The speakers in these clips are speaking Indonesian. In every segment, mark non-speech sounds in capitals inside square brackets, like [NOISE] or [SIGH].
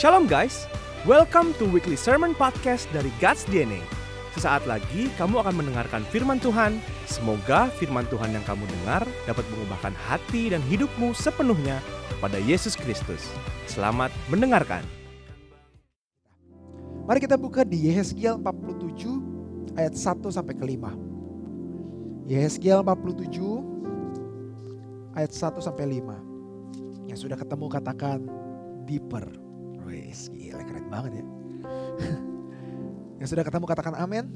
Shalom guys, welcome to weekly sermon podcast dari God's DNA. Sesaat lagi kamu akan mendengarkan firman Tuhan. Semoga firman Tuhan yang kamu dengar dapat mengubahkan hati dan hidupmu sepenuhnya pada Yesus Kristus. Selamat mendengarkan. Mari kita buka di Yehezkiel 47 ayat 1 sampai ke 5. Yehezkiel 47 ayat 1 sampai 5. Yang sudah ketemu katakan deeper. Wes, gila keren banget ya. [LAUGHS] Yang sudah ketemu katakan amin.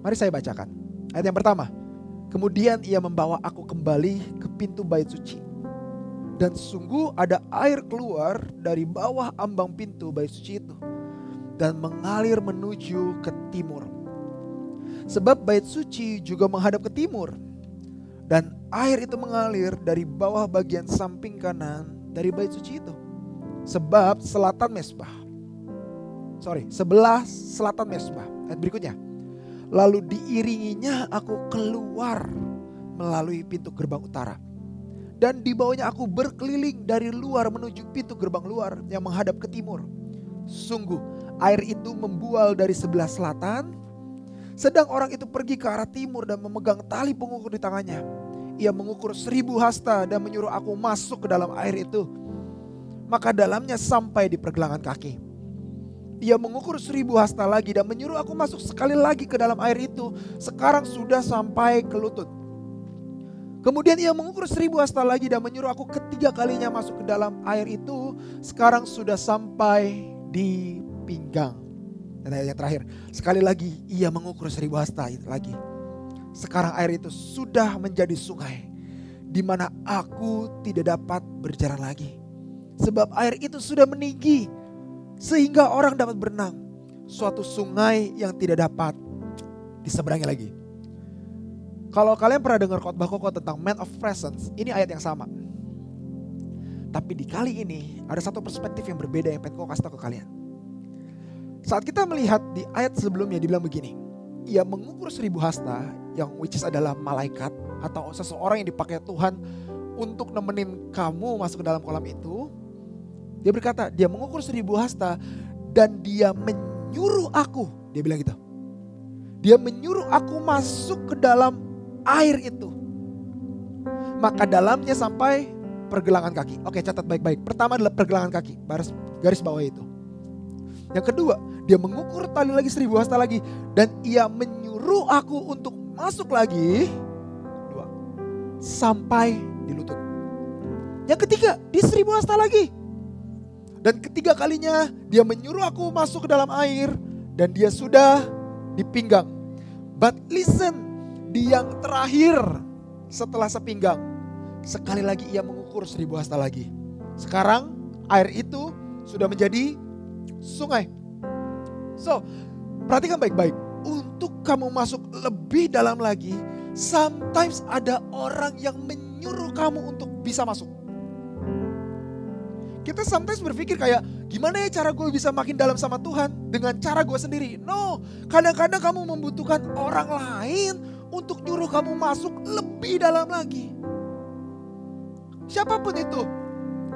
Mari saya bacakan. Ayat yang pertama. Kemudian ia membawa aku kembali ke pintu bait suci. Dan sungguh ada air keluar dari bawah ambang pintu bait suci itu. Dan mengalir menuju ke timur. Sebab bait suci juga menghadap ke timur. Dan air itu mengalir dari bawah bagian samping kanan dari bait suci itu sebab selatan mesbah. Sorry, sebelah selatan mesbah. Ayat berikutnya. Lalu diiringinya aku keluar melalui pintu gerbang utara. Dan di bawahnya aku berkeliling dari luar menuju pintu gerbang luar yang menghadap ke timur. Sungguh air itu membual dari sebelah selatan. Sedang orang itu pergi ke arah timur dan memegang tali pengukur di tangannya. Ia mengukur seribu hasta dan menyuruh aku masuk ke dalam air itu maka dalamnya sampai di pergelangan kaki. Ia mengukur seribu hasta lagi dan menyuruh aku masuk sekali lagi ke dalam air itu. Sekarang sudah sampai ke lutut. Kemudian ia mengukur seribu hasta lagi dan menyuruh aku ketiga kalinya masuk ke dalam air itu. Sekarang sudah sampai di pinggang. Dan ayat yang terakhir, sekali lagi ia mengukur seribu hasta lagi. Sekarang air itu sudah menjadi sungai di mana aku tidak dapat berjalan lagi. Sebab air itu sudah meninggi sehingga orang dapat berenang. Suatu sungai yang tidak dapat diseberangi lagi. Kalau kalian pernah dengar khotbah koko tentang man of presence, ini ayat yang sama. Tapi di kali ini ada satu perspektif yang berbeda yang pengen kasih tahu ke kalian. Saat kita melihat di ayat sebelumnya dibilang begini. Ia mengukur seribu hasta yang which is adalah malaikat atau seseorang yang dipakai Tuhan untuk nemenin kamu masuk ke dalam kolam itu dia berkata, dia mengukur seribu hasta dan dia menyuruh aku. Dia bilang gitu. Dia menyuruh aku masuk ke dalam air itu. Maka dalamnya sampai pergelangan kaki. Oke catat baik-baik. Pertama adalah pergelangan kaki. Garis, garis bawah itu. Yang kedua, dia mengukur tali lagi seribu hasta lagi. Dan ia menyuruh aku untuk masuk lagi. Dua. Sampai di lutut. Yang ketiga, di seribu hasta lagi. Dan ketiga kalinya dia menyuruh aku masuk ke dalam air dan dia sudah dipinggang. But listen, di yang terakhir setelah sepinggang, sekali lagi ia mengukur seribu hasta lagi. Sekarang air itu sudah menjadi sungai. So, perhatikan baik-baik. Untuk kamu masuk lebih dalam lagi, sometimes ada orang yang menyuruh kamu untuk bisa masuk. Kita sometimes berpikir kayak gimana ya cara gue bisa makin dalam sama Tuhan dengan cara gue sendiri. No, kadang-kadang kamu membutuhkan orang lain untuk nyuruh kamu masuk lebih dalam lagi. Siapa pun itu.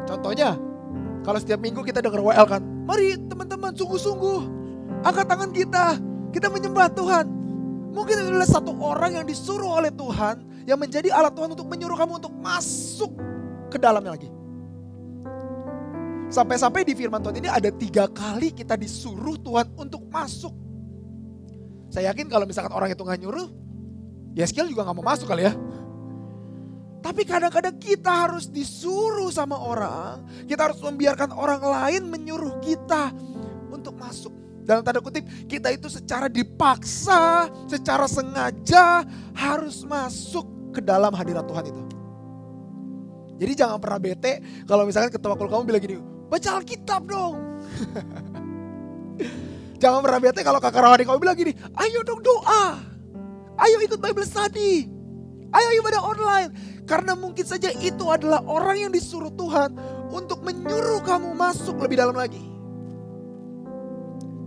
Contohnya, kalau setiap minggu kita dengar WL kan, mari teman-teman sungguh-sungguh angkat tangan kita, kita menyembah Tuhan. Mungkin itu adalah satu orang yang disuruh oleh Tuhan yang menjadi alat Tuhan untuk menyuruh kamu untuk masuk ke dalamnya lagi. Sampai-sampai di firman Tuhan ini ada tiga kali kita disuruh Tuhan untuk masuk. Saya yakin kalau misalkan orang itu nggak nyuruh, ya skill juga nggak mau masuk kali ya. Tapi kadang-kadang kita harus disuruh sama orang. Kita harus membiarkan orang lain menyuruh kita untuk masuk. Dalam tanda kutip, kita itu secara dipaksa, secara sengaja harus masuk ke dalam hadirat Tuhan itu. Jadi jangan pernah bete kalau misalkan ketua kul kamu bilang gini, Baca Alkitab dong. [LAUGHS] Jangan pernah kalau kakak rawani kamu bilang gini, ayo dong doa. Ayo ikut Bible study. Ayo ibadah online. Karena mungkin saja itu adalah orang yang disuruh Tuhan untuk menyuruh kamu masuk lebih dalam lagi.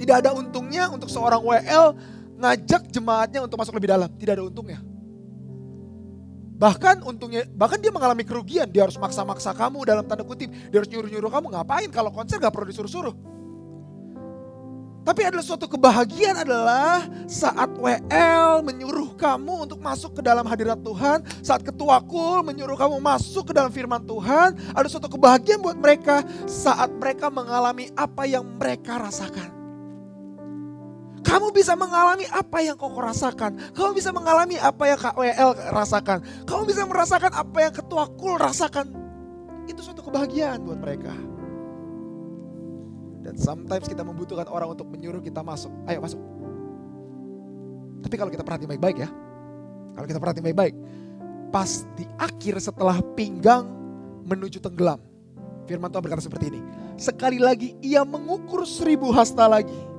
Tidak ada untungnya untuk seorang WL ngajak jemaatnya untuk masuk lebih dalam. Tidak ada untungnya. Bahkan untungnya, bahkan dia mengalami kerugian. Dia harus maksa-maksa kamu dalam tanda kutip. Dia harus nyuruh-nyuruh kamu ngapain kalau konser gak perlu disuruh-suruh. Tapi adalah suatu kebahagiaan adalah saat WL menyuruh kamu untuk masuk ke dalam hadirat Tuhan. Saat ketua kul menyuruh kamu masuk ke dalam firman Tuhan. Ada suatu kebahagiaan buat mereka saat mereka mengalami apa yang mereka rasakan. Kamu bisa mengalami apa yang kau rasakan. Kamu bisa mengalami apa yang KWL rasakan. Kamu bisa merasakan apa yang ketua kul rasakan. Itu suatu kebahagiaan buat mereka. Dan sometimes kita membutuhkan orang untuk menyuruh kita masuk. Ayo masuk. Tapi kalau kita perhatikan baik-baik ya. Kalau kita perhatikan baik-baik. Pas di akhir setelah pinggang menuju tenggelam. Firman Tuhan berkata seperti ini. Sekali lagi ia mengukur seribu hasta lagi.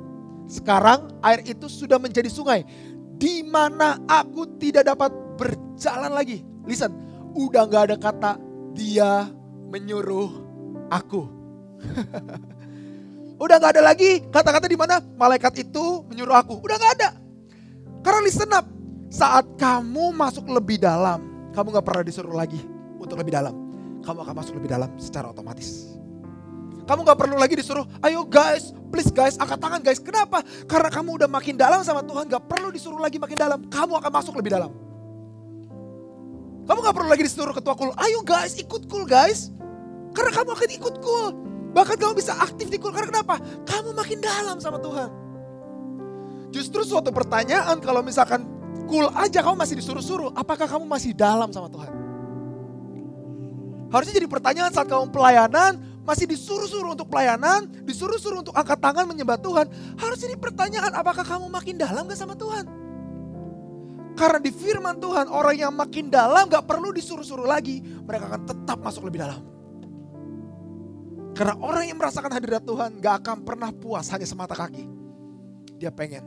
Sekarang air itu sudah menjadi sungai. Di mana aku tidak dapat berjalan lagi. Listen, udah gak ada kata dia menyuruh aku. [LAUGHS] Udah gak ada lagi kata-kata di mana malaikat itu menyuruh aku. Udah gak ada. Karena listen up. Saat kamu masuk lebih dalam, kamu gak pernah disuruh lagi untuk lebih dalam. Kamu akan masuk lebih dalam secara otomatis. Kamu gak perlu lagi disuruh, ayo guys, please guys, angkat tangan guys. Kenapa? Karena kamu udah makin dalam sama Tuhan, gak perlu disuruh lagi makin dalam. Kamu akan masuk lebih dalam. Kamu gak perlu lagi disuruh ketua kul, ayo guys, ikut kul guys. Karena kamu akan ikut kul. Bahkan kamu bisa aktif di kul. Karena kenapa? Kamu makin dalam sama Tuhan. Justru suatu pertanyaan kalau misalkan kul aja kamu masih disuruh-suruh. Apakah kamu masih dalam sama Tuhan? Harusnya jadi pertanyaan saat kamu pelayanan, masih disuruh-suruh untuk pelayanan, disuruh-suruh untuk angkat tangan menyembah Tuhan. Harus jadi pertanyaan apakah kamu makin dalam gak sama Tuhan? Karena di firman Tuhan orang yang makin dalam gak perlu disuruh-suruh lagi. Mereka akan tetap masuk lebih dalam. Karena orang yang merasakan hadirat Tuhan gak akan pernah puas hanya semata kaki. Dia pengen,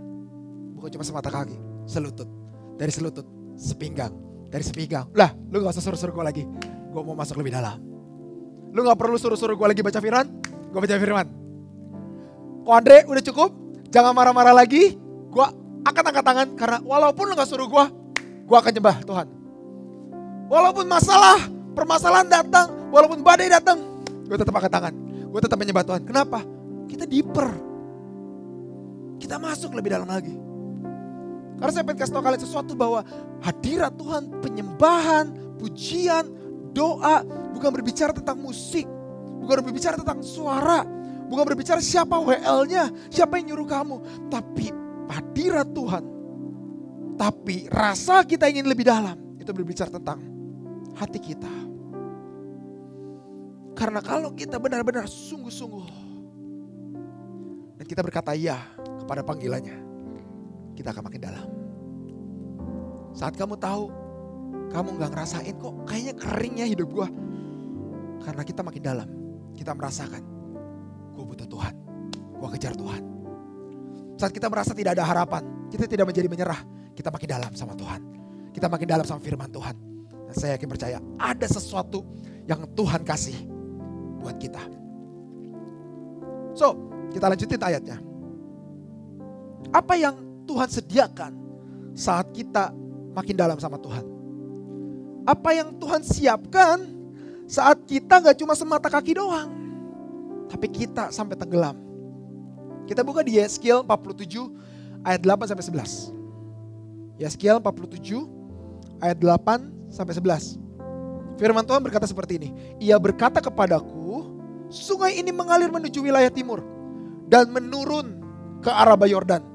bukan cuma semata kaki, selutut. Dari selutut, sepinggang. Dari sepinggang, lah lu gak usah suruh-suruh gue lagi. Gue mau masuk lebih dalam. Lu gak perlu suruh-suruh gue lagi baca firman, gue baca firman. Kok Andre udah cukup, jangan marah-marah lagi. Gue akan angkat tangan karena walaupun lu gak suruh gue, gue akan nyembah Tuhan. Walaupun masalah, permasalahan datang, walaupun badai datang, Gue tetap angkat tangan. Gue tetap menyembah Tuhan. Kenapa? Kita deeper. Kita masuk lebih dalam lagi. Karena saya pengen kasih tahu kalian sesuatu bahwa hadirat Tuhan, penyembahan, pujian, doa bukan berbicara tentang musik, bukan berbicara tentang suara, bukan berbicara siapa WL-nya, siapa yang nyuruh kamu, tapi hadirat Tuhan. Tapi rasa kita ingin lebih dalam, itu berbicara tentang hati kita. Karena kalau kita benar-benar sungguh-sungguh dan kita berkata ya kepada panggilannya, kita akan makin dalam. Saat kamu tahu, kamu nggak ngerasain kok kayaknya keringnya hidup gue. Karena kita makin dalam, kita merasakan, gue butuh Tuhan, gue kejar Tuhan. Saat kita merasa tidak ada harapan, kita tidak menjadi menyerah, kita makin dalam sama Tuhan. Kita makin dalam sama firman Tuhan. Dan saya yakin percaya ada sesuatu yang Tuhan kasih buat kita. So, kita lanjutin ayatnya. Apa yang Tuhan sediakan saat kita makin dalam sama Tuhan? Apa yang Tuhan siapkan saat kita gak cuma semata kaki doang. Tapi kita sampai tenggelam. Kita buka di Yeskiel 47 ayat 8 sampai 11. Yeskiel 47 ayat 8 sampai 11. Firman Tuhan berkata seperti ini. Ia berkata kepadaku, sungai ini mengalir menuju wilayah timur dan menurun ke arah Yordan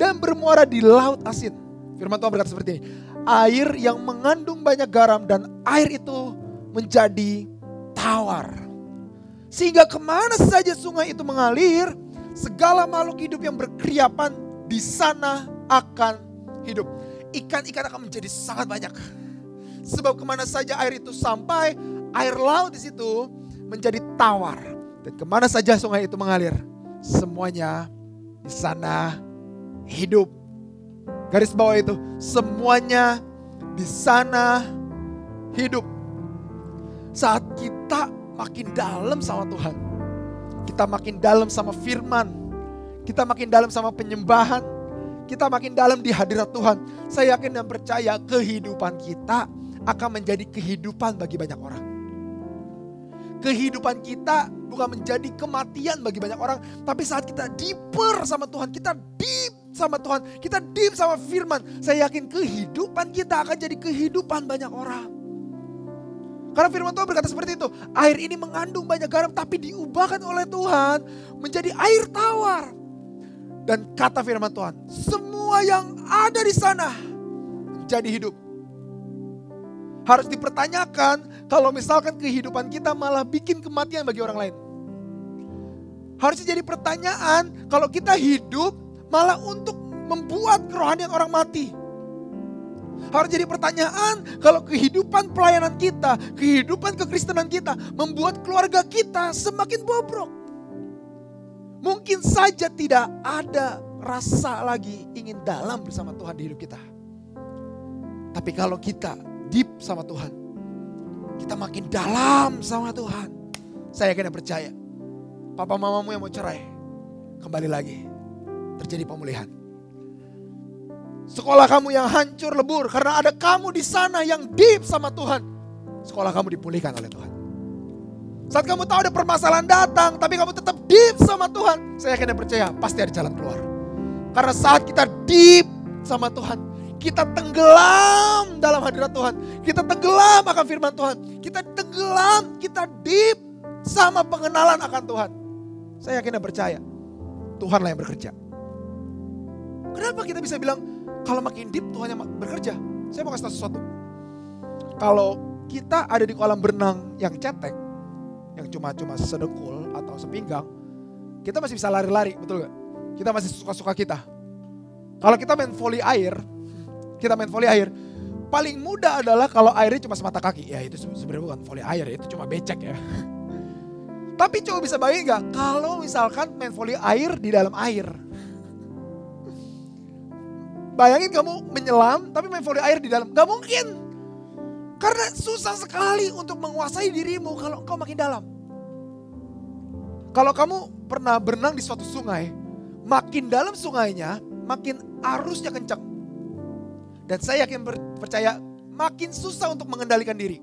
dan bermuara di laut asin. Firman Tuhan berkata seperti ini. Air yang mengandung banyak garam dan air itu menjadi tawar. Sehingga ke mana saja sungai itu mengalir, segala makhluk hidup yang berkeriapan di sana akan hidup. Ikan-ikan akan menjadi sangat banyak Sebab ke mana saja air itu sampai, air laut di situ menjadi tawar. Dan ke mana saja sungai itu mengalir, semuanya di sana hidup. Garis bawah itu, semuanya di sana hidup. Saat kita makin dalam sama Tuhan, kita makin dalam sama firman, kita makin dalam sama penyembahan, kita makin dalam di hadirat Tuhan. Saya yakin dan percaya kehidupan kita akan menjadi kehidupan bagi banyak orang. Kehidupan kita bukan menjadi kematian bagi banyak orang, tapi saat kita deeper sama Tuhan, kita deep sama Tuhan, kita deep sama firman, saya yakin kehidupan kita akan jadi kehidupan banyak orang. Karena firman Tuhan berkata seperti itu, air ini mengandung banyak garam tapi diubahkan oleh Tuhan menjadi air tawar. Dan kata firman Tuhan, semua yang ada di sana menjadi hidup. Harus dipertanyakan kalau misalkan kehidupan kita malah bikin kematian bagi orang lain. Harusnya jadi pertanyaan kalau kita hidup malah untuk membuat kerohanian orang mati. Harus jadi pertanyaan kalau kehidupan pelayanan kita, kehidupan kekristenan kita membuat keluarga kita semakin bobrok. Mungkin saja tidak ada rasa lagi ingin dalam bersama Tuhan di hidup kita. Tapi kalau kita deep sama Tuhan, kita makin dalam sama Tuhan. Saya dan percaya, papa mamamu yang mau cerai, kembali lagi terjadi pemulihan. Sekolah kamu yang hancur lebur karena ada kamu di sana yang deep sama Tuhan. Sekolah kamu dipulihkan oleh Tuhan. Saat kamu tahu ada permasalahan datang, tapi kamu tetap deep sama Tuhan. Saya yakin dan percaya, pasti ada jalan keluar. Karena saat kita deep sama Tuhan, kita tenggelam dalam hadirat Tuhan. Kita tenggelam akan firman Tuhan. Kita tenggelam, kita deep sama pengenalan akan Tuhan. Saya yakin dan percaya, Tuhanlah yang bekerja. Kenapa kita bisa bilang, kalau makin deep Tuhan yang bekerja. Saya mau kasih tahu sesuatu. Kalau kita ada di kolam berenang yang cetek, yang cuma-cuma sedekul atau sepinggang, kita masih bisa lari-lari, betul gak? Kita masih suka-suka kita. Kalau kita main volley air, kita main volley air, paling mudah adalah kalau airnya cuma semata kaki. Ya itu sebenarnya bukan volley air, itu cuma becek ya. [LAUGHS] Tapi coba bisa bayangin gak, kalau misalkan main volley air di dalam air. Bayangin kamu menyelam tapi main volley air di dalam. Gak mungkin. Karena susah sekali untuk menguasai dirimu kalau kau makin dalam. Kalau kamu pernah berenang di suatu sungai, makin dalam sungainya, makin arusnya kencang. Dan saya yakin percaya makin susah untuk mengendalikan diri.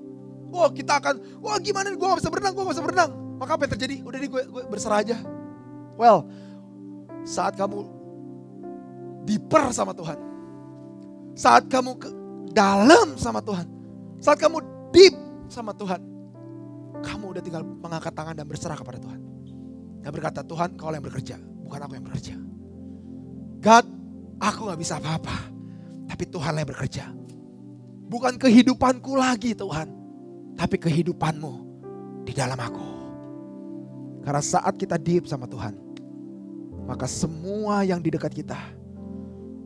Wah kita akan, wah gimana nih gue gak bisa berenang, gue gak bisa berenang. Maka apa yang terjadi? Udah nih gue, gue berserah aja. Well, saat kamu diper sama Tuhan. Saat kamu ke dalam sama Tuhan. Saat kamu deep sama Tuhan. Kamu udah tinggal mengangkat tangan dan berserah kepada Tuhan. Dan berkata, Tuhan kau yang bekerja, bukan aku yang bekerja. God, aku gak bisa apa-apa. Tapi Tuhan yang bekerja. Bukan kehidupanku lagi Tuhan. Tapi kehidupanmu di dalam aku. Karena saat kita deep sama Tuhan. Maka semua yang di dekat kita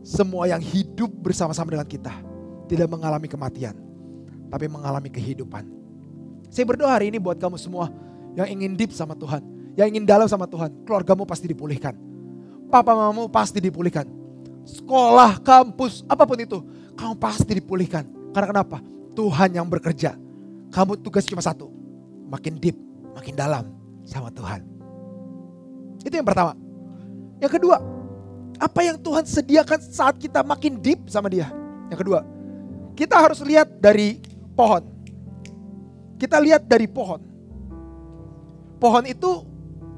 semua yang hidup bersama-sama dengan kita tidak mengalami kematian, tapi mengalami kehidupan. Saya berdoa hari ini buat kamu semua yang ingin deep sama Tuhan, yang ingin dalam sama Tuhan, keluargamu pasti dipulihkan. Papa mamamu pasti dipulihkan. Sekolah, kampus, apa pun itu, kamu pasti dipulihkan. Karena kenapa? Tuhan yang bekerja. Kamu tugas cuma satu, makin deep, makin dalam sama Tuhan. Itu yang pertama. Yang kedua, apa yang Tuhan sediakan saat kita makin deep sama dia. Yang kedua, kita harus lihat dari pohon. Kita lihat dari pohon. Pohon itu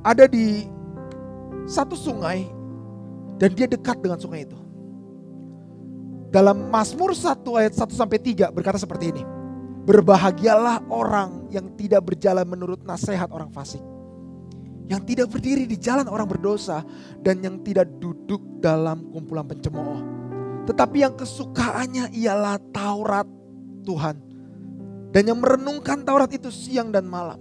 ada di satu sungai dan dia dekat dengan sungai itu. Dalam Mazmur 1 ayat 1 sampai 3 berkata seperti ini. Berbahagialah orang yang tidak berjalan menurut nasihat orang fasik yang tidak berdiri di jalan orang berdosa dan yang tidak duduk dalam kumpulan pencemooh. Tetapi yang kesukaannya ialah Taurat Tuhan. Dan yang merenungkan Taurat itu siang dan malam.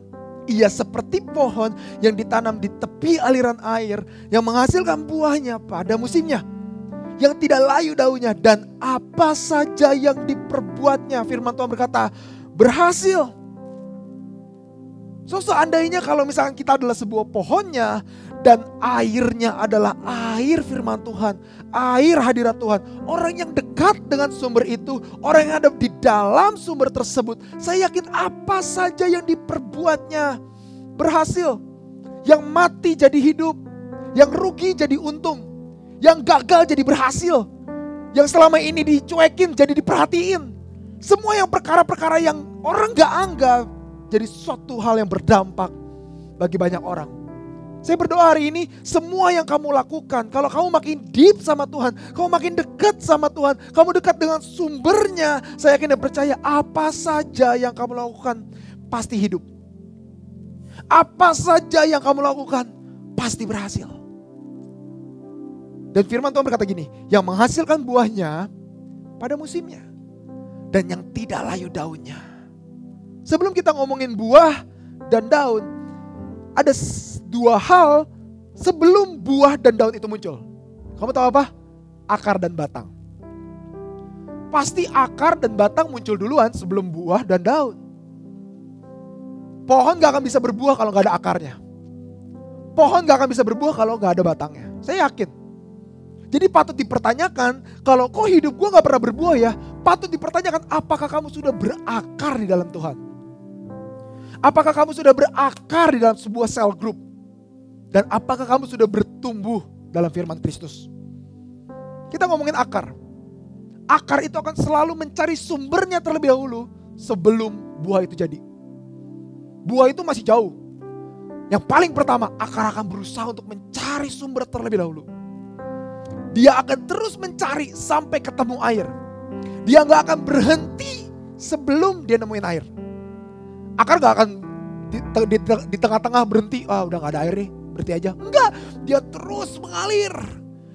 Ia seperti pohon yang ditanam di tepi aliran air yang menghasilkan buahnya pada musimnya. Yang tidak layu daunnya dan apa saja yang diperbuatnya. Firman Tuhan berkata berhasil. So seandainya kalau misalkan kita adalah sebuah pohonnya dan airnya adalah air firman Tuhan, air hadirat Tuhan. Orang yang dekat dengan sumber itu, orang yang ada di dalam sumber tersebut, saya yakin apa saja yang diperbuatnya berhasil. Yang mati jadi hidup, yang rugi jadi untung, yang gagal jadi berhasil, yang selama ini dicuekin jadi diperhatiin. Semua yang perkara-perkara yang orang gak anggap jadi suatu hal yang berdampak bagi banyak orang. Saya berdoa hari ini semua yang kamu lakukan, kalau kamu makin deep sama Tuhan, kamu makin dekat sama Tuhan, kamu dekat dengan sumbernya, saya yakin dan percaya apa saja yang kamu lakukan pasti hidup. Apa saja yang kamu lakukan pasti berhasil. Dan firman Tuhan berkata gini, yang menghasilkan buahnya pada musimnya. Dan yang tidak layu daunnya. Sebelum kita ngomongin buah dan daun, ada dua hal sebelum buah dan daun itu muncul. Kamu tahu apa? Akar dan batang. Pasti akar dan batang muncul duluan sebelum buah dan daun. Pohon gak akan bisa berbuah kalau gak ada akarnya. Pohon gak akan bisa berbuah kalau gak ada batangnya. Saya yakin. Jadi patut dipertanyakan, kalau kok hidup gue gak pernah berbuah ya, patut dipertanyakan apakah kamu sudah berakar di dalam Tuhan. Apakah kamu sudah berakar di dalam sebuah sel group? Dan apakah kamu sudah bertumbuh dalam firman Kristus? Kita ngomongin akar. Akar itu akan selalu mencari sumbernya terlebih dahulu sebelum buah itu jadi. Buah itu masih jauh. Yang paling pertama, akar akan berusaha untuk mencari sumber terlebih dahulu dia akan terus mencari sampai ketemu air. Dia nggak akan berhenti sebelum dia nemuin air. Akar nggak akan di, di, di tengah-tengah berhenti, ah udah nggak ada air nih, berhenti aja. Enggak, dia terus mengalir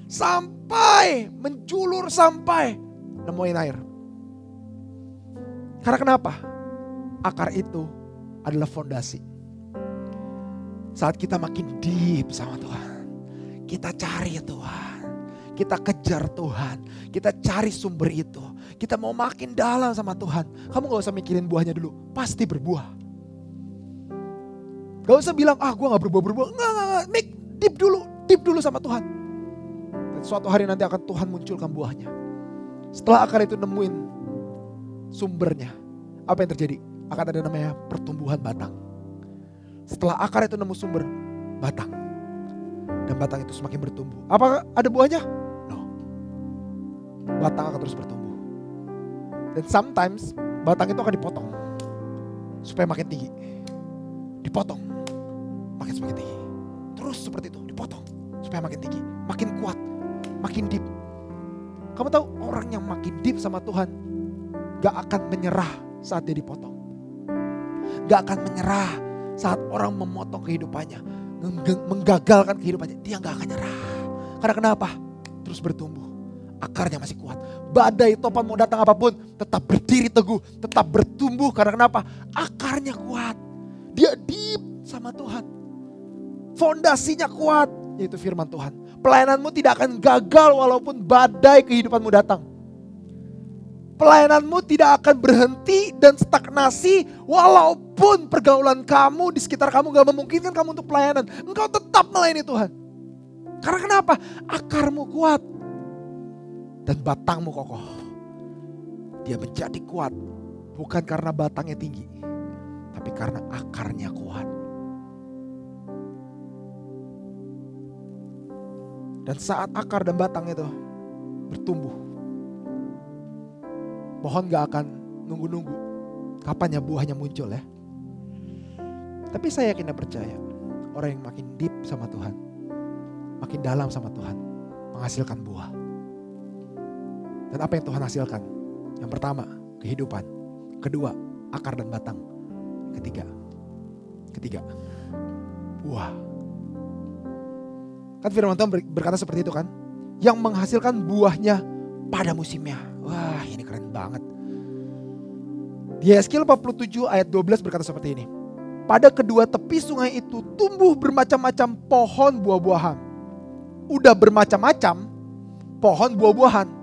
sampai menjulur sampai nemuin air. Karena kenapa? Akar itu adalah fondasi. Saat kita makin deep sama Tuhan, kita cari Tuhan kita kejar Tuhan. Kita cari sumber itu. Kita mau makin dalam sama Tuhan. Kamu gak usah mikirin buahnya dulu. Pasti berbuah. Gak usah bilang, ah gue gak berbuah-berbuah. Enggak, enggak, enggak. Make deep dulu. Deep dulu sama Tuhan. Dan suatu hari nanti akan Tuhan munculkan buahnya. Setelah akar itu nemuin sumbernya. Apa yang terjadi? Akan ada namanya pertumbuhan batang. Setelah akar itu nemu sumber, batang. Dan batang itu semakin bertumbuh. Apa ada buahnya? batang akan terus bertumbuh. Dan sometimes batang itu akan dipotong supaya makin tinggi. Dipotong, makin semakin tinggi. Terus seperti itu, dipotong supaya makin tinggi, makin kuat, makin deep. Kamu tahu orang yang makin deep sama Tuhan gak akan menyerah saat dia dipotong. Gak akan menyerah saat orang memotong kehidupannya, menggagalkan kehidupannya. Dia gak akan nyerah. Karena kenapa? Terus bertumbuh akarnya masih kuat. Badai topan mau datang apa pun, tetap berdiri teguh, tetap bertumbuh. Karena kenapa? Akarnya kuat. Dia deep sama Tuhan. Fondasinya kuat, yaitu firman Tuhan. Pelayananmu tidak akan gagal walaupun badai kehidupanmu datang. Pelayananmu tidak akan berhenti dan stagnasi walaupun pergaulan kamu di sekitar kamu gak memungkinkan kamu untuk pelayanan. Engkau tetap melayani Tuhan. Karena kenapa? Akarmu kuat dan batangmu kokoh. Dia menjadi kuat bukan karena batangnya tinggi, tapi karena akarnya kuat. Dan saat akar dan batang itu bertumbuh, pohon gak akan nunggu-nunggu kapan ya buahnya muncul ya. Tapi saya yakin dan percaya orang yang makin deep sama Tuhan, makin dalam sama Tuhan, menghasilkan buah. Dan apa yang Tuhan hasilkan? Yang pertama, kehidupan. Kedua, akar dan batang. Ketiga, ketiga, buah. Kan firman Tuhan berkata seperti itu kan? Yang menghasilkan buahnya pada musimnya. Wah ini keren banget. Di Yeskiel 47 ayat 12 berkata seperti ini. Pada kedua tepi sungai itu tumbuh bermacam-macam pohon buah-buahan. Udah bermacam-macam pohon buah-buahan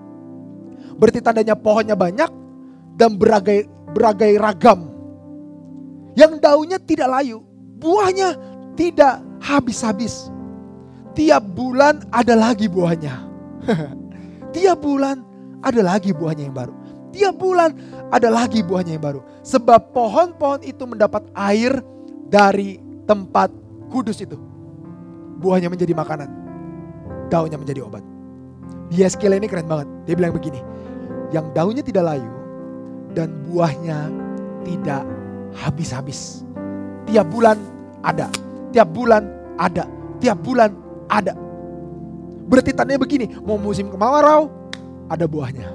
Berarti tandanya pohonnya banyak dan beragai beragai ragam. Yang daunnya tidak layu, buahnya tidak habis-habis. Tiap bulan ada lagi buahnya. [LAUGHS] Tiap bulan ada lagi buahnya yang baru. Tiap bulan ada lagi buahnya yang baru. Sebab pohon-pohon itu mendapat air dari tempat kudus itu. Buahnya menjadi makanan. Daunnya menjadi obat. Yeskiel ini keren banget. Dia bilang begini yang daunnya tidak layu dan buahnya tidak habis-habis. Tiap bulan ada, tiap bulan ada, tiap bulan ada. Berarti tandanya begini, mau musim kemarau ada buahnya.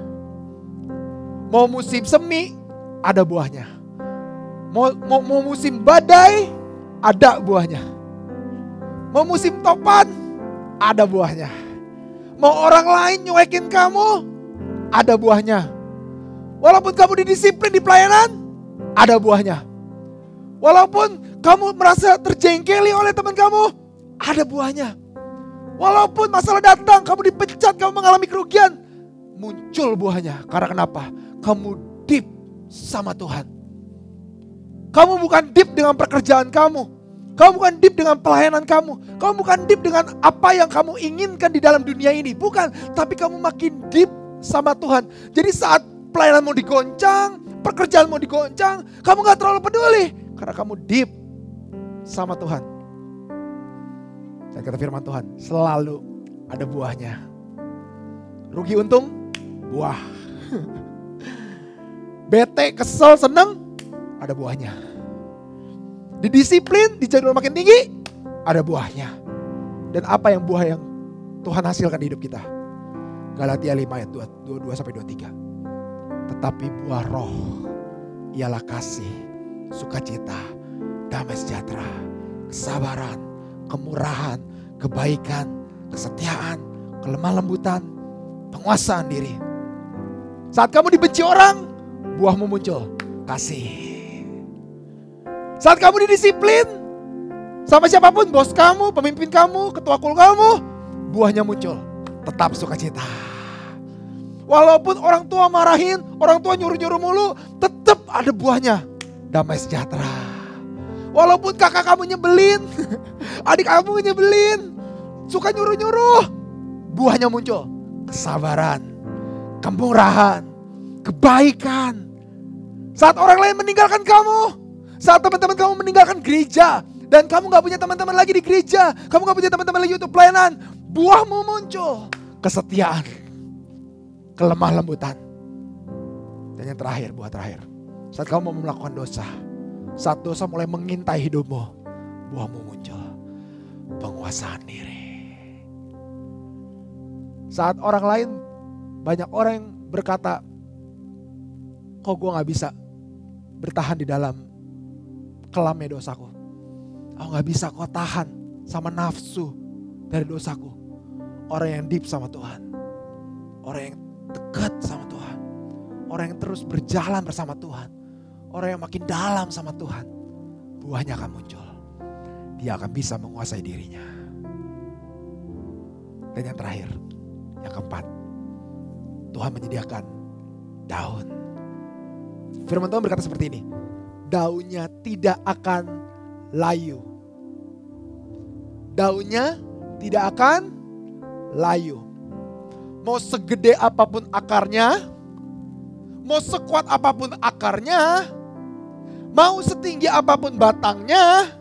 Mau musim semi ada buahnya. Mau, mau, mau musim badai ada buahnya. Mau musim topan ada buahnya. Mau orang lain nyuekin kamu ada buahnya. Walaupun kamu didisiplin di pelayanan ada buahnya. Walaupun kamu merasa terjengkeli oleh teman kamu ada buahnya. Walaupun masalah datang, kamu dipecat, kamu mengalami kerugian, muncul buahnya. Karena kenapa? Kamu deep sama Tuhan. Kamu bukan deep dengan pekerjaan kamu. Kamu bukan deep dengan pelayanan kamu. Kamu bukan deep dengan apa yang kamu inginkan di dalam dunia ini. Bukan, tapi kamu makin deep sama Tuhan. Jadi saat pelayanan mau digoncang, pekerjaan mau digoncang, kamu gak terlalu peduli. Karena kamu deep sama Tuhan. Dan kata firman Tuhan, selalu ada buahnya. Rugi untung, buah. [LAUGHS] Bete, kesel, seneng, ada buahnya. Didisiplin, dijadwal makin tinggi, ada buahnya. Dan apa yang buah yang Tuhan hasilkan di hidup kita? Galatia 5 ayat 22 sampai 23. Tetapi buah roh ialah kasih, sukacita, damai sejahtera, kesabaran, kemurahan, kebaikan, kesetiaan, kelemah lembutan, penguasaan diri. Saat kamu dibenci orang, buahmu muncul. Kasih. Saat kamu didisiplin, sama siapa pun, bos kamu, pemimpin kamu, ketua kul kamu, buahnya muncul. Tetap sukacita. Walaupun orang tua marahin, orang tua nyuruh-nyuruh mulu, tetap ada buahnya. Damai sejahtera. Walaupun kakak kamu nyebelin, [LAUGHS] adik kamu nyebelin, suka nyuruh-nyuruh, buahnya muncul. Kesabaran, kemurahan, kebaikan. Saat orang lain meninggalkan kamu, saat teman-teman kamu meninggalkan gereja, dan kamu gak punya teman-teman lagi di gereja, kamu gak punya teman-teman lagi untuk pelayanan, buahmu muncul. Kesetiaan, kelemah lembutan. Dan yang terakhir, buah terakhir. Saat kamu mau melakukan dosa, saat dosa mulai mengintai hidupmu, buahmu muncul. Penguasaan diri. Saat orang lain, banyak orang yang berkata, kok gue gak bisa bertahan di dalam kelamnya dosaku. Aku gak bisa kok tahan sama nafsu dari dosaku. Orang yang deep sama Tuhan. Orang yang dekat sama Tuhan. Orang yang terus berjalan bersama Tuhan Orang yang makin dalam sama Tuhan, buahnya akan muncul. Dia akan bisa menguasai dirinya. Dan yang terakhir, yang keempat, Tuhan menyediakan daun. Firman Tuhan berkata seperti ini, daunnya tidak akan layu. Daunnya tidak akan layu. Mau segede apa pun akarnya, mau sekuat apa pun akarnya, Mau setinggi apa pun batangnya,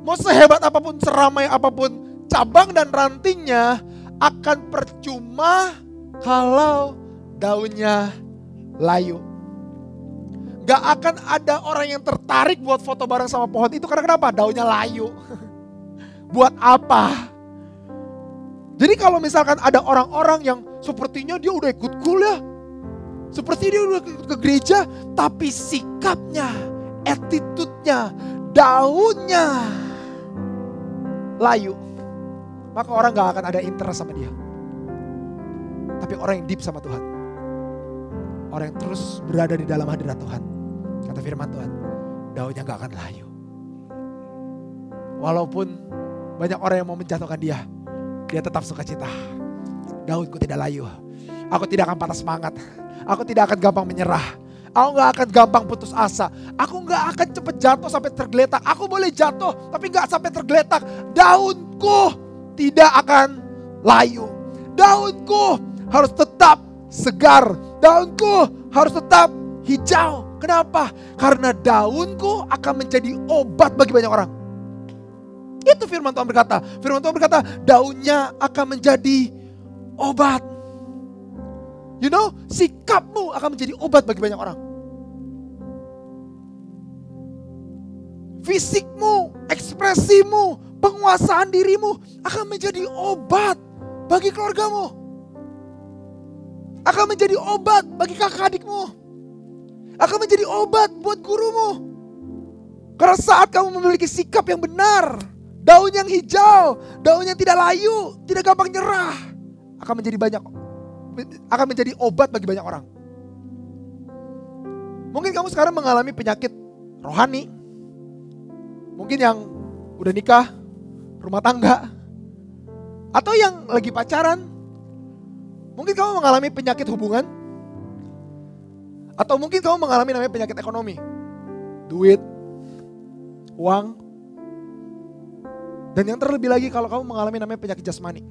mau sehebat apa pun seramai apa pun cabang dan rantingnya, akan percuma kalau daunnya layu. Gak akan ada orang yang tertarik buat foto bareng sama pohon itu karena kenapa? Daunnya layu. [LAUGHS] buat apa? Jadi kalau misalkan ada orang-orang yang sepertinya dia udah ikut kuliah, seperti dia udah ikut ke gereja, tapi sikapnya attitude-nya, daunnya layu. Maka orang gak akan ada interest sama dia. Tapi orang yang deep sama Tuhan. Orang yang terus berada di dalam hadirat Tuhan. Kata firman Tuhan, daunnya gak akan layu. Walaupun banyak orang yang mau menjatuhkan dia, dia tetap suka cita. Daunku tidak layu. Aku tidak akan patah semangat. Aku tidak akan gampang menyerah. Aku gak akan gampang putus asa. Aku gak akan cepet jatuh sampai tergeletak. Aku boleh jatuh tapi gak sampai tergeletak. Daunku tidak akan layu. Daunku harus tetap segar. Daunku harus tetap hijau. Kenapa? Karena daunku akan menjadi obat bagi banyak orang. Itu firman Tuhan berkata. Firman Tuhan berkata, daunnya akan menjadi obat. You know, sikapmu akan menjadi obat bagi banyak orang. Fisikmu, ekspresimu, penguasaan dirimu akan menjadi obat bagi keluargamu. Akan menjadi obat bagi kakak adikmu. Akan menjadi obat buat gurumu. Karena saat kamu memiliki sikap yang benar, daun yang hijau, daun yang tidak layu, tidak gampang nyerah, akan menjadi banyak akan menjadi obat bagi banyak orang. Mungkin kamu sekarang mengalami penyakit rohani. Mungkin yang udah nikah, rumah tangga, atau yang lagi pacaran. Mungkin kamu mengalami penyakit hubungan. Atau mungkin kamu mengalami namanya penyakit ekonomi. Duit, uang. Dan yang terlebih lagi kalau kamu mengalami namanya penyakit jasmani.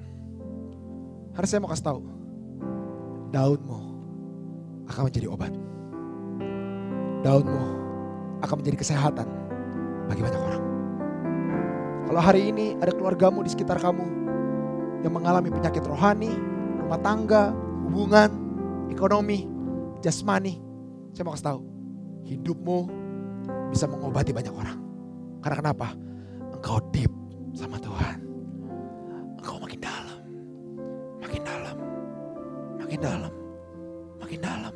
Hari saya mau kasih tahu. Daunmu akan menjadi obat. Daunmu akan menjadi kesehatan bagi banyak orang. Kalau hari ini ada keluargamu di sekitar kamu yang mengalami penyakit rohani, rumah tangga, hubungan, ekonomi, jasmani, saya mau kasih tahu, hidupmu bisa mengobati banyak orang. Karena kenapa? Engkau deep sama Tuhan. Engkau makin dalam, makin dalam, makin dalam, makin dalam,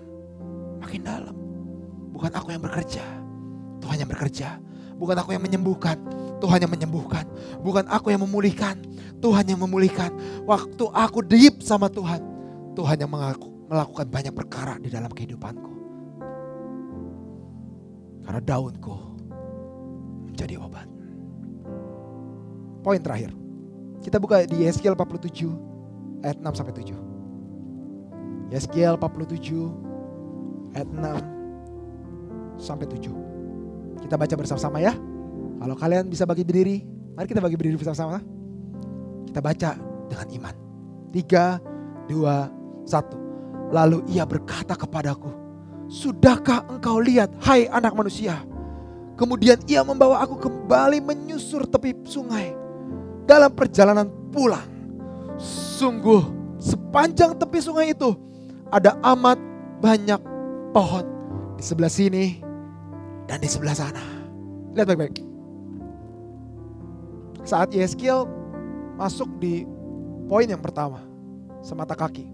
makin dalam. Bukan aku yang bekerja, Tuhan yang bekerja. Bukan aku yang menyembuhkan, Tuhan yang menyembuhkan. Bukan aku yang memulihkan, Tuhan yang memulihkan. Waktu aku deep sama Tuhan, Tuhan yang mengaku, melakukan banyak perkara di dalam kehidupanku. Karena daunku menjadi obat. Poin terakhir. Kita buka di Yeskiel 47 ayat 6 sampai 7. Yeskiel 47 ayat 6 sampai 7. Kita baca bersama-sama ya. Kalau kalian bisa bagi berdiri, mari kita bagi berdiri bersama-sama. Kita baca dengan iman. Tiga, dua, satu. Lalu ia berkata kepadaku, Sudahkah engkau lihat, hai anak manusia? Kemudian ia membawa aku kembali menyusur tepi sungai. Dalam perjalanan pulang, sungguh sepanjang tepi sungai itu ada amat banyak pohon di sebelah sini dan di sebelah sana. Lihat baik-baik. Saat Yeskiel masuk di poin yang pertama, semata kaki.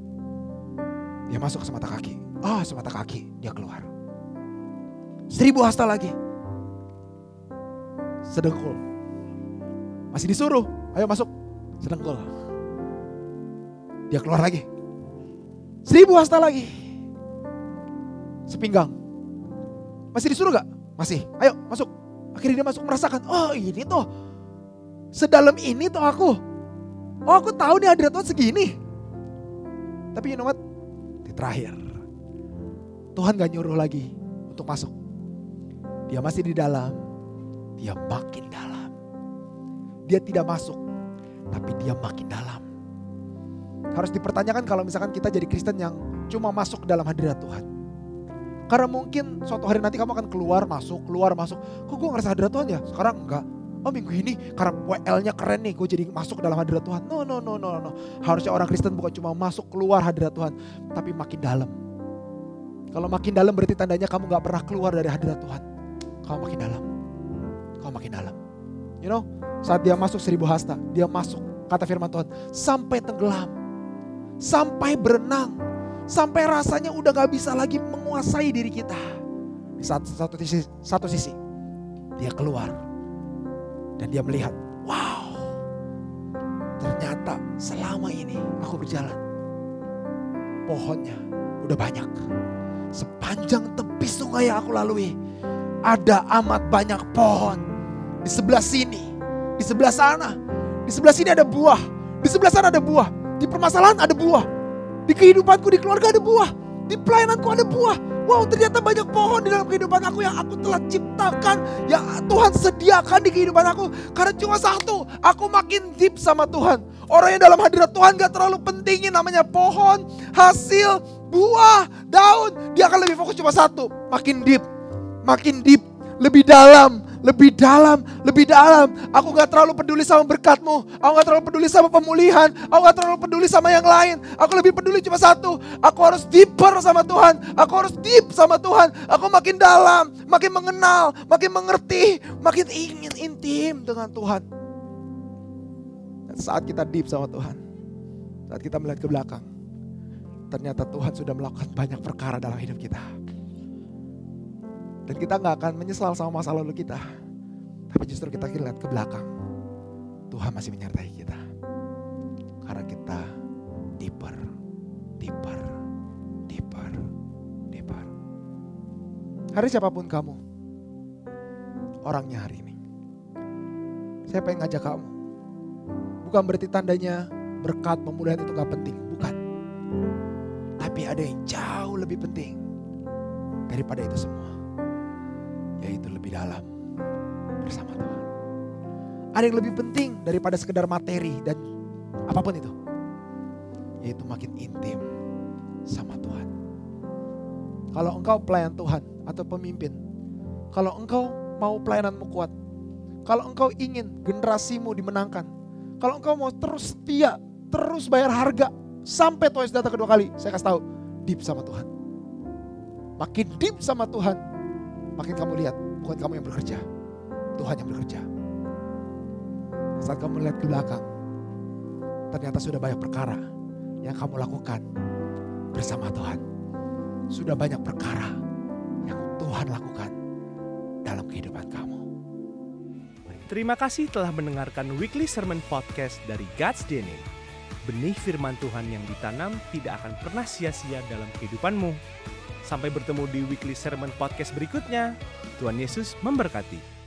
Dia masuk ke semata kaki. Ah, oh, semata kaki, dia keluar. Seribu hasta lagi. Sedengkul. Masih disuruh, ayo masuk. Sedengkul. Dia keluar lagi. Seribu hasta lagi. Sepinggang. Masih disuruh gak? Masih. Ayo masuk. Akhirnya dia masuk merasakan. Oh ini tuh. Sedalam ini tuh aku. Oh aku tahu nih hadirat Tuhan segini. Tapi you know what? Di terakhir. Tuhan gak nyuruh lagi untuk masuk. Dia masih di dalam. Dia makin dalam. Dia tidak masuk. Tapi dia makin dalam. Harus dipertanyakan kalau misalkan kita jadi Kristen yang cuma masuk dalam hadirat Tuhan. Karena mungkin suatu hari nanti kamu akan keluar masuk, keluar masuk. Kok gue ngerasa hadirat Tuhan ya? Sekarang enggak. Oh minggu ini karena WL-nya keren nih, gue jadi masuk dalam hadirat Tuhan. No, no, no, no, no. Harusnya orang Kristen bukan cuma masuk keluar hadirat Tuhan, tapi makin dalam. Kalau makin dalam berarti tandanya kamu gak pernah keluar dari hadirat Tuhan. Kamu makin dalam. Kamu makin dalam. You know, saat dia masuk seribu hasta, dia masuk, kata firman Tuhan, sampai tenggelam. Sampai berenang. Sampai rasanya udah gak bisa lagi menguasai diri kita. Di satu, satu, sisi, satu sisi, dia keluar. Dan dia melihat, wow, ternyata selama ini aku berjalan. Pohonnya udah banyak. Sepanjang tepi sungai yang aku lalui, ada amat banyak pohon. Di sebelah sini, di sebelah sana, di sebelah sini ada buah, di sebelah sana ada buah, di permasalahan ada buah, di kehidupanku, di keluarga ada buah, di pelayananku ada buah. Wow ternyata banyak pohon di dalam kehidupan aku yang aku telah ciptakan. Yang Tuhan sediakan di kehidupan aku. Karena cuma satu, aku makin deep sama Tuhan. Orang yang dalam hadirat Tuhan gak terlalu pentingin namanya pohon, hasil, buah, daun. Dia akan lebih fokus cuma satu, makin deep. Makin deep, lebih dalam, lebih dalam, lebih dalam. Aku gak terlalu peduli sama berkatmu. Aku gak terlalu peduli sama pemulihan. Aku gak terlalu peduli sama yang lain. Aku lebih peduli cuma satu. Aku harus deeper sama Tuhan. Aku harus deep sama Tuhan. Aku makin dalam, makin mengenal, makin mengerti, makin ingin intim dengan Tuhan. Dan saat kita deep sama Tuhan, saat kita melihat ke belakang, ternyata Tuhan sudah melakukan banyak perkara dalam hidup kita. Dan kita nggak akan menyesal sama masa lalu kita. Tapi justru kita lihat ke belakang. Tuhan masih menyertai kita. Karena kita deeper, deeper, deeper, deeper. Hari siapa pun kamu. Orangnya hari ini. Saya pengen ngajak kamu. Bukan berarti tandanya berkat pemulihan itu gak penting. Bukan. Tapi ada yang jauh lebih penting daripada itu semua yaitu lebih dalam bersama Tuhan. Ada yang lebih penting daripada sekedar materi dan apa pun itu. Yaitu makin intim sama Tuhan. Kalau engkau pelayan Tuhan atau pemimpin, kalau engkau mau pelayananmu kuat, kalau engkau ingin generasimu dimenangkan, kalau engkau mau terus setia, terus bayar harga sampai Tuhan datang kedua kali, saya kasih tahu, deep sama Tuhan. Makin deep sama Tuhan, makin kamu lihat bukan kamu yang bekerja, Tuhan yang bekerja. Saat kamu melihat ke belakang, ternyata sudah banyak perkara yang kamu lakukan bersama Tuhan. Sudah banyak perkara yang Tuhan lakukan dalam kehidupan kamu. Terima kasih telah mendengarkan Weekly Sermon Podcast dari God's DNA. Benih firman Tuhan yang ditanam tidak akan pernah sia-sia dalam kehidupanmu. Sampai bertemu di Weekly Sermon Podcast berikutnya. Tuhan Yesus memberkati.